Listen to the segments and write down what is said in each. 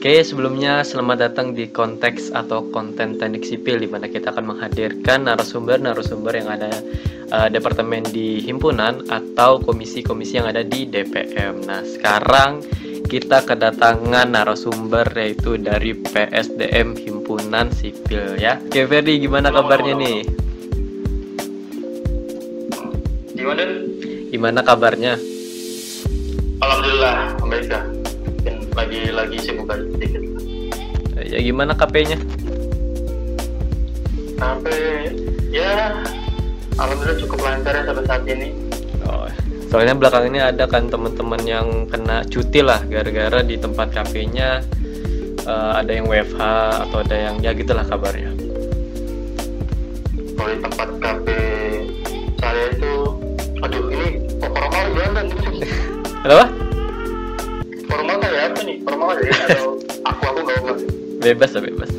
Oke, sebelumnya selamat datang di konteks atau konten teknik sipil di mana kita akan menghadirkan narasumber-narasumber yang ada uh, departemen di himpunan atau komisi-komisi yang ada di DPM. Nah, sekarang kita kedatangan narasumber yaitu dari PSDM Himpunan Sipil ya. Oke, Ferdi gimana kabarnya nih? Gimana? Gimana kabarnya? Alhamdulillah, baik ya lagi lagi sibuk aja sedikit. Ya gimana KP-nya KP ya alhamdulillah cukup lancar ya sampai saat ini. Oh, soalnya belakang ini ada kan teman-teman yang kena cuti lah gara-gara di tempat KP-nya uh, eh, ada yang WFH atau ada yang ya gitulah kabarnya. Kalau di tempat KP saya itu aduh ini formal gimana Kenapa? Formal aja ya atau aku aku nggak mau bebas lah bebas.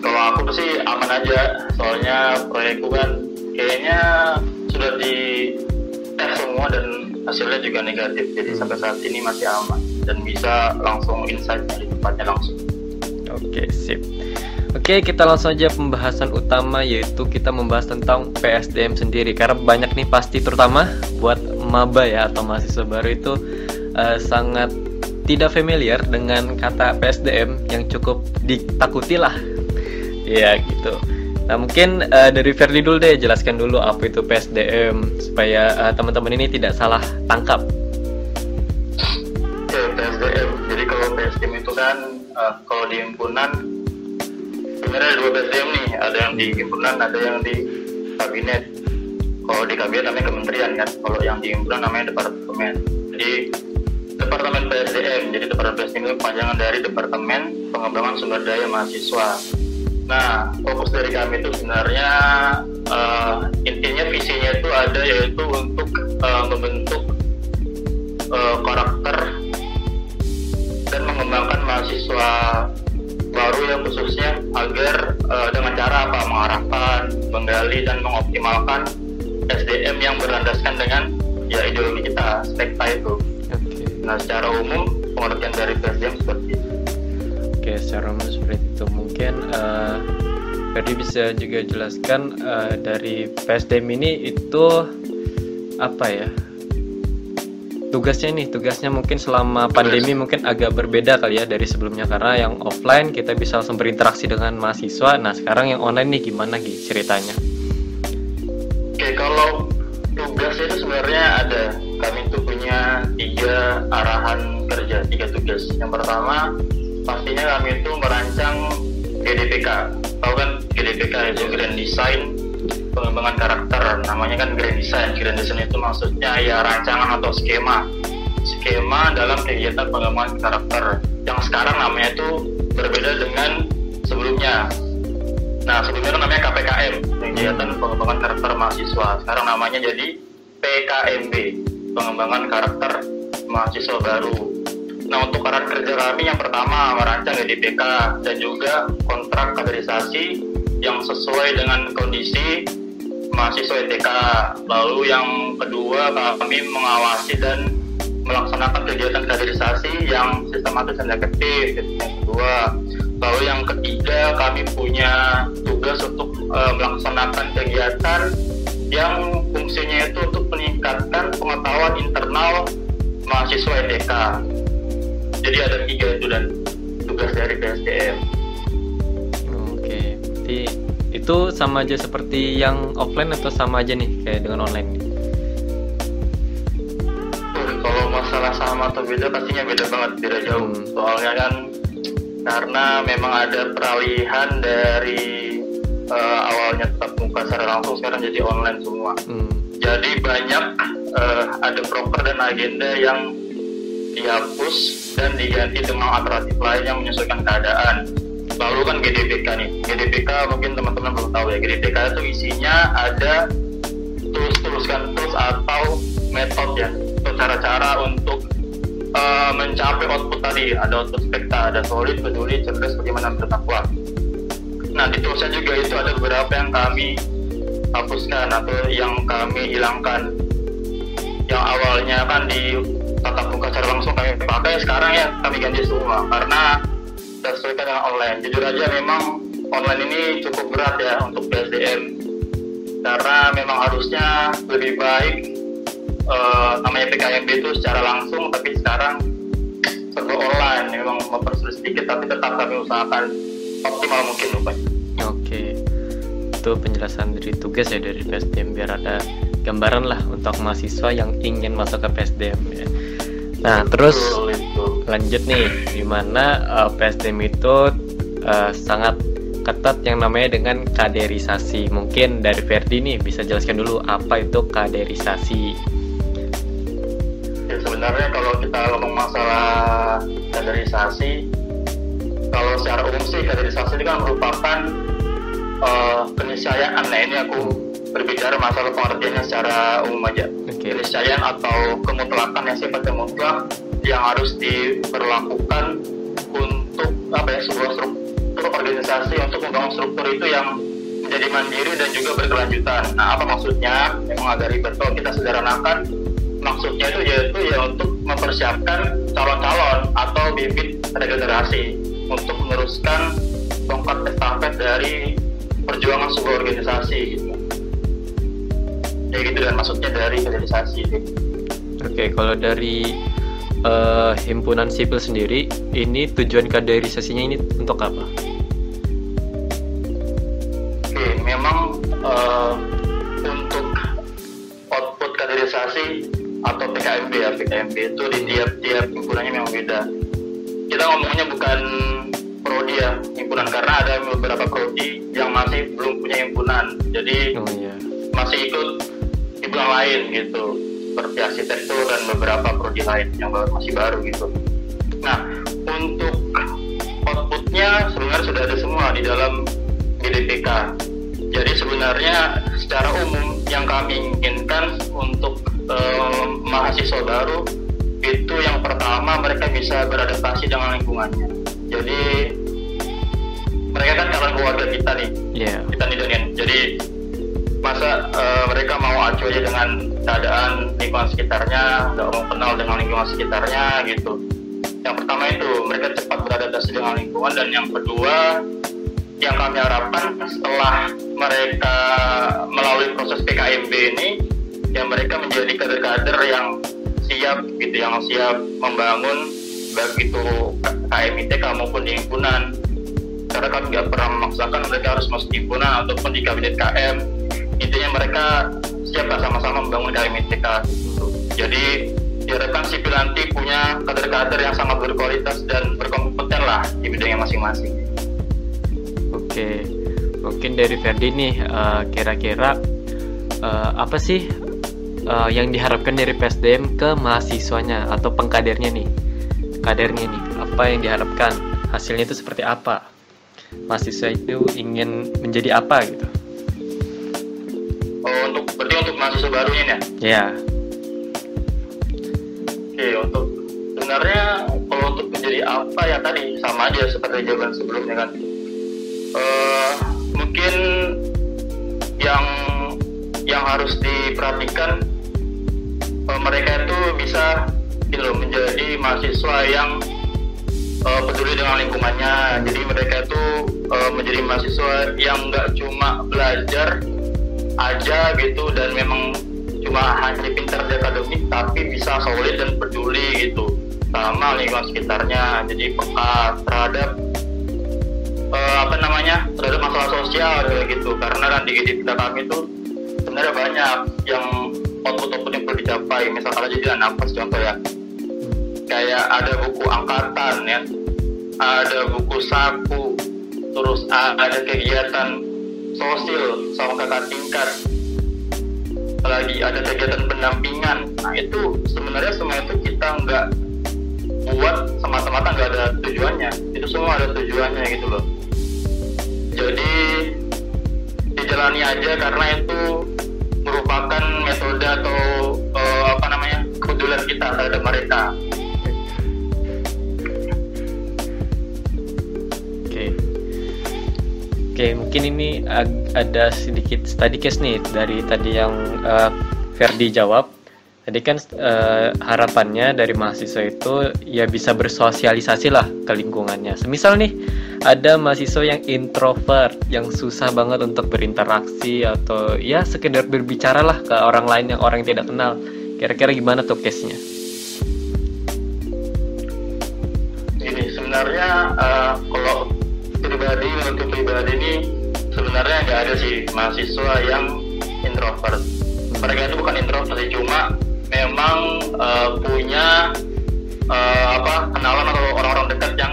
Kalau aku sih aman aja soalnya proyekku kan kayaknya sudah di tes semua dan hasilnya juga negatif jadi sampai saat ini masih aman dan bisa langsung insight dari tempatnya langsung. Oke sip. Oke, kita langsung aja pembahasan utama yaitu kita membahas tentang PSDM sendiri. Karena banyak nih pasti terutama buat maba ya atau mahasiswa baru itu uh, sangat tidak familiar dengan kata PSDM yang cukup ditakuti lah. Iya gitu. Nah mungkin uh, dari Ferdi dulu deh jelaskan dulu apa itu PSDM supaya uh, teman-teman ini tidak salah tangkap. Oke PSDM. Jadi kalau PSDM itu kan uh, kalau di himpunan sebenarnya ada dua PSDM nih ada yang di himpunan ada yang di kabinet kalau di kabinet namanya kementerian kan kalau yang di himpunan namanya departemen jadi departemen PSDM jadi departemen PSDM itu kepanjangan dari departemen pengembangan sumber daya mahasiswa nah fokus dari kami itu sebenarnya uh, intinya visinya itu ada yaitu untuk uh, membentuk uh, karakter dan mengembangkan mahasiswa baru yang khususnya agar uh, dengan cara apa mengarahkan, menggali dan mengoptimalkan SDM yang berlandaskan dengan ya ideologi kita spekta itu. Nah secara umum pengertian dari PSDM seperti itu. Oke, secara umum seperti itu. Mungkin uh, Ferdi bisa juga jelaskan uh, dari PSDM ini itu apa ya? tugasnya nih tugasnya mungkin selama pandemi mungkin agak berbeda kali ya dari sebelumnya karena yang offline kita bisa langsung berinteraksi dengan mahasiswa nah sekarang yang online nih gimana Gi ceritanya oke kalau tugasnya itu sebenarnya ada tiga arahan kerja tiga tugas. Yang pertama pastinya kami itu merancang GDPK tahu kan GDPK itu Grand Design pengembangan karakter. Namanya kan grand design. Grand design itu maksudnya ya rancangan atau skema. Skema dalam kegiatan pengembangan karakter. Yang sekarang namanya itu berbeda dengan sebelumnya. Nah sebelumnya namanya KPKM kegiatan pengembangan karakter mahasiswa. Sekarang namanya jadi PKMB pengembangan karakter mahasiswa baru Nah untuk karakter kerja kami yang pertama merancang GDPK dan juga kontrak kaderisasi yang sesuai dengan kondisi mahasiswa ETK. Lalu yang kedua kami mengawasi dan melaksanakan kegiatan kaderisasi yang sistematis dan efektif. Yang kedua, lalu yang ketiga kami punya tugas untuk uh, melaksanakan kegiatan yang fungsinya itu untuk meningkatkan pengetahuan internal mahasiswa ETK. Jadi ada tiga itu dan tugas dari PSDM. Oke, berarti itu sama aja seperti yang offline atau sama aja nih kayak dengan online nih? Kalau masalah sama atau beda pastinya beda banget, beda jauh. Hmm. Soalnya kan karena memang ada peralihan dari uh, awalnya tetap muka secara langsung sekarang jadi online semua. Hmm. Jadi banyak uh, ada proker dan agenda yang dihapus dan diganti dengan alternatif lain yang menyesuaikan keadaan. Lalu kan GDPK nih. GDPK mungkin teman-teman belum tahu ya. GDPK itu isinya ada tools-tools kan tools atau metode ya. Cara-cara untuk uh, mencapai output tadi. Ada output spekta ada solid peduli cerdas bagaimana bertakwa nah di toolsnya juga itu ada beberapa yang kami hapuskan atau yang kami hilangkan yang awalnya kan di tatap muka secara langsung kami pakai sekarang ya kami ganti semua. Karena sesuaikan dengan online. Jujur aja memang online ini cukup berat ya untuk PSDM karena memang harusnya lebih baik uh, namanya PKMB itu secara langsung tapi sekarang serba online. Memang mempersulit sedikit tapi tetap kami usahakan optimal mungkin rupanya oke. Itu penjelasan dari tugas ya dari PSDM biar ada gambaran lah untuk mahasiswa yang ingin masuk ke PSDM ya. Nah terus lanjut nih di mana uh, eh, PSDM itu uh, sangat ketat yang namanya dengan kaderisasi. Mungkin dari Ferdi nih bisa jelaskan dulu apa itu kaderisasi. Ya, sebenarnya kalau kita ngomong masalah kaderisasi, kalau secara umum sih kaderisasi ini kan merupakan uh, keniscayaan. Nah ini aku berbicara masalah pengertiannya secara umum aja. Okay. Keniscayaan atau kemutlakan yang sifatnya mutlak yang harus diberlakukan untuk apa ya sebuah struktur organisasi untuk membangun struktur itu yang menjadi mandiri dan juga berkelanjutan. Nah, apa maksudnya? Memang agak ribet kalau kita sederhanakan. Maksudnya itu yaitu ya untuk mempersiapkan calon-calon atau bibit regenerasi untuk meneruskan tongkat estafet dari perjuangan sebuah organisasi gitu. Ya gitu dan maksudnya dari organisasi. Oke, okay, kalau dari uh, himpunan sipil sendiri ini tujuan kaderisasinya ini untuk apa? Oke, memang uh, untuk output kaderisasi atau PKMB ya PKMB itu di tiap-tiap himpunannya memang beda. Kita ngomongnya bukan prodi ya himpunan karena ada beberapa prodi yang masih belum punya himpunan, jadi oh, yeah. masih ikut himpunan lain gitu seperti arsitektur dan beberapa prodi lain yang masih baru gitu. Nah, untuk outputnya sebenarnya sudah ada semua di dalam GDPK. Jadi sebenarnya secara umum yang kami inginkan untuk um, mahasiswa baru itu yang pertama mereka bisa beradaptasi dengan lingkungannya. Jadi mereka kan calon keluarga kita nih, yeah. kita nih Daniel. Jadi masa uh, mereka mau acuh aja dengan keadaan lingkungan sekitarnya nggak mau kenal dengan lingkungan sekitarnya gitu. Yang pertama itu mereka cepat beradaptasi dengan lingkungan dan yang kedua yang kami harapkan setelah mereka melalui proses PKMB ini yang mereka menjadi kader-kader yang siap gitu yang siap membangun baik itu KMITK maupun di himpunan. Karena kami nggak pernah memaksakan mereka harus masuk himpunan ataupun di kabinet KM intinya mereka siap sama-sama membangun KMITK gitu. Jadi diharapkan sipil nanti punya kader-kader yang sangat berkualitas dan berkompeten lah di bidangnya masing-masing. Oke, mungkin dari Ferdi nih uh, kira-kira uh, apa sih uh, yang diharapkan dari PSDM ke mahasiswanya atau pengkadernya nih, kadernya nih, apa yang diharapkan hasilnya itu seperti apa? Mahasiswa itu ingin menjadi apa gitu? Untuk berarti untuk mahasiswa barunya ya? Iya. Oke, untuk sebenarnya kalau untuk menjadi apa ya tadi sama aja seperti jawaban sebelumnya kan. Uh, mungkin yang yang harus diperhatikan uh, mereka itu bisa gitu loh menjadi mahasiswa yang uh, peduli dengan lingkungannya. Jadi mereka itu uh, menjadi mahasiswa yang nggak cuma belajar aja gitu dan memang cuma hanya pintar di akademik tapi bisa solid dan peduli gitu. Sama lingkungan sekitarnya jadi peka terhadap uh, apa namanya terhadap masalah sosial gitu. Karena kan di kita kami itu sebenarnya banyak yang output-output yang perlu dicapai. Misalkan aja di nafas contoh ya. Kayak ada buku angkatan ya. Ada buku saku terus ada kegiatan sosial sama kakak tingkat. Lagi ada kegiatan pendampingan. Nah itu sebenarnya semua itu kita nggak buat semata-mata nggak ada tujuannya. Itu semua ada tujuannya gitu loh. Jadi dijalani aja karena itu merupakan metode atau uh, apa namanya kepedulian kita terhadap mereka Oke, mungkin ini ada sedikit study case nih dari tadi yang uh, Ferdi jawab. Jadi kan uh, harapannya dari mahasiswa itu ya bisa bersosialisasi lah ke lingkungannya. Semisal nih ada mahasiswa yang introvert, yang susah banget untuk berinteraksi atau ya sekedar berbicara lah ke orang lain yang orang yang tidak kenal. Kira-kira gimana tuh case-nya? Ini sebenarnya uh, pribadi untuk pribadi ini sebenarnya nggak ada sih mahasiswa yang introvert. Mereka itu bukan introvert sih, cuma memang uh, punya uh, apa kenalan atau orang-orang dekat yang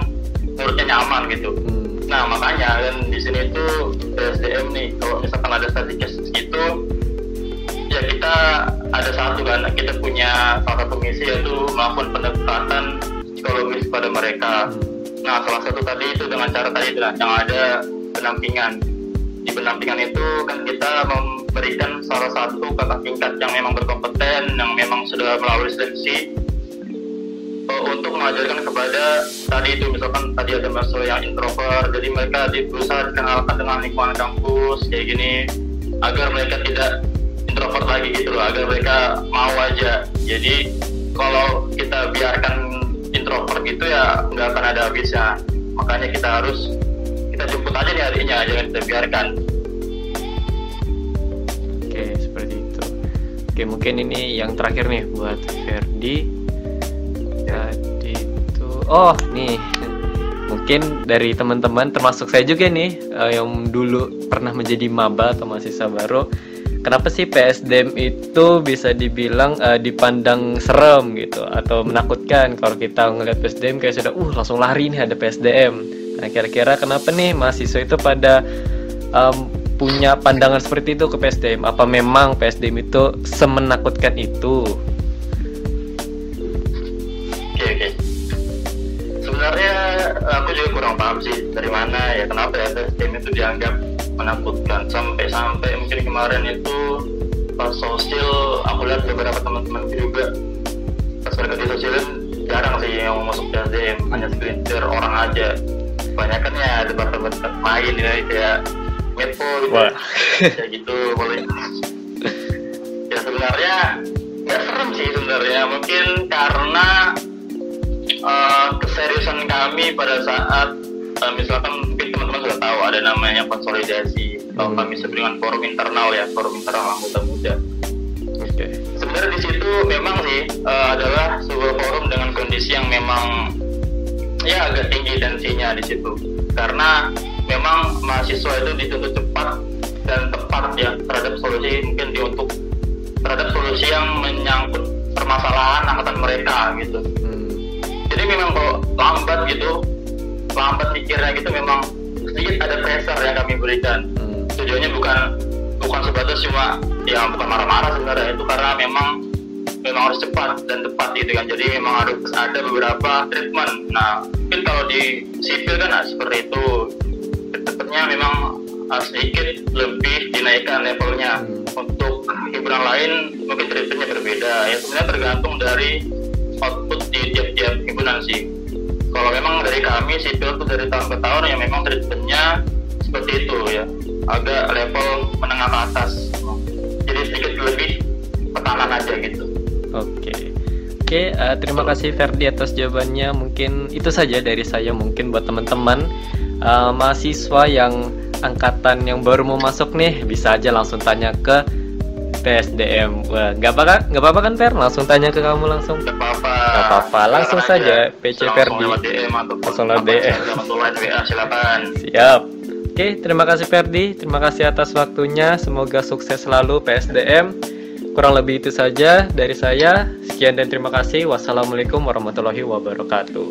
menurutnya nyaman gitu. Hmm. Nah makanya kan di sini itu PSDM nih kalau misalkan ada statistik gitu ya kita ada satu kan kita punya salah satu misi yaitu melakukan pendekatan psikologis pada mereka. Hmm. Nah salah satu tadi itu dengan cara tadi itu yang ada penampingan. Di penampingan itu kan kita memberikan salah satu kakak tingkat yang memang berkompeten, yang memang sudah melalui seleksi untuk mengajarkan kepada tadi itu misalkan tadi ada mahasiswa yang introvert jadi mereka berusaha dikenalkan dengan lingkungan kampus kayak gini agar mereka tidak introvert lagi gitu loh agar mereka mau aja jadi kalau kita biarkan introvert gitu ya nggak akan ada habisnya. Makanya kita harus kita jemput aja nih adiknya jangan kita biarkan. Oke seperti itu. Oke mungkin ini yang terakhir nih buat Ferdi. Tadi itu oh nih. Mungkin dari teman-teman termasuk saya juga nih uh, yang dulu pernah menjadi maba atau mahasiswa baru kenapa sih PSDM itu bisa dibilang uh, dipandang serem gitu? Atau menakutkan kalau kita ngeliat PSDM kayak sudah uh langsung lari nih ada PSDM nah kira-kira kenapa nih mahasiswa itu pada um, punya pandangan seperti itu ke PSDM apa memang PSDM itu semenakutkan itu? Sebenarnya aku juga kurang paham sih dari mana ya kenapa ya tim itu dianggap menakutkan sampai-sampai. Mungkin kemarin itu pas sosial aku lihat beberapa teman-teman juga pas mereka di sosial jarang sih yang masuk PSDM hanya segelintir orang aja. Banyak kan ya debat-debat main ya kayak Mepo gitu. Kayak gitu boleh. Ya sebenarnya nggak serem sih sebenarnya. Mungkin karena keseriusan kami pada saat uh, misalkan mungkin teman-teman sudah tahu ada namanya konsolidasi atau hmm. kami sebut dengan forum internal ya forum internal anggota muda. Oke. Okay. Sebenarnya di situ memang sih uh, adalah sebuah forum dengan kondisi yang memang ya agak tinggi tensinya di situ karena memang mahasiswa itu dituntut cepat dan tepat ya terhadap solusi mungkin di untuk terhadap solusi yang menyangkut permasalahan angkatan mereka gitu jadi memang kalau lambat gitu lambat mikirnya gitu memang sedikit ada pressure yang kami berikan. Hmm. tujuannya bukan bukan sebatas cuma ya bukan marah-marah sebenarnya itu karena memang memang harus cepat dan tepat gitu kan. Jadi memang harus ada beberapa treatment. Nah mungkin kalau di sipil kan nah, seperti itu. Treatmentnya memang uh, sedikit lebih dinaikkan levelnya. Hmm. untuk hiburan lain mungkin treatmentnya berbeda. Ya sebenarnya tergantung dari output himpunan sih. Kalau memang dari kami sipil tuh dari tahun ke tahun ya memang treatmentnya seperti itu ya. Agak level menengah ke atas. Jadi sedikit lebih tekanan aja gitu. Oke. Oke, uh, terima kasih Ferdi atas jawabannya. Mungkin itu saja dari saya. Mungkin buat teman-teman. Uh, mahasiswa yang angkatan yang baru mau masuk nih, bisa aja langsung tanya ke PSDM. Wah, nggak apa kan? Nggak apa-apa kan Fer? Langsung tanya ke kamu langsung. Nggak apa-apa. Nggak apa-apa. Langsung saja PC Ferdi. Langsung lewat DM. silakan. Siap. Oke, terima kasih Ferdi. Terima kasih atas waktunya. Semoga sukses selalu PSDM. Kurang lebih itu saja dari saya. Sekian dan terima kasih. Wassalamualaikum warahmatullahi wabarakatuh.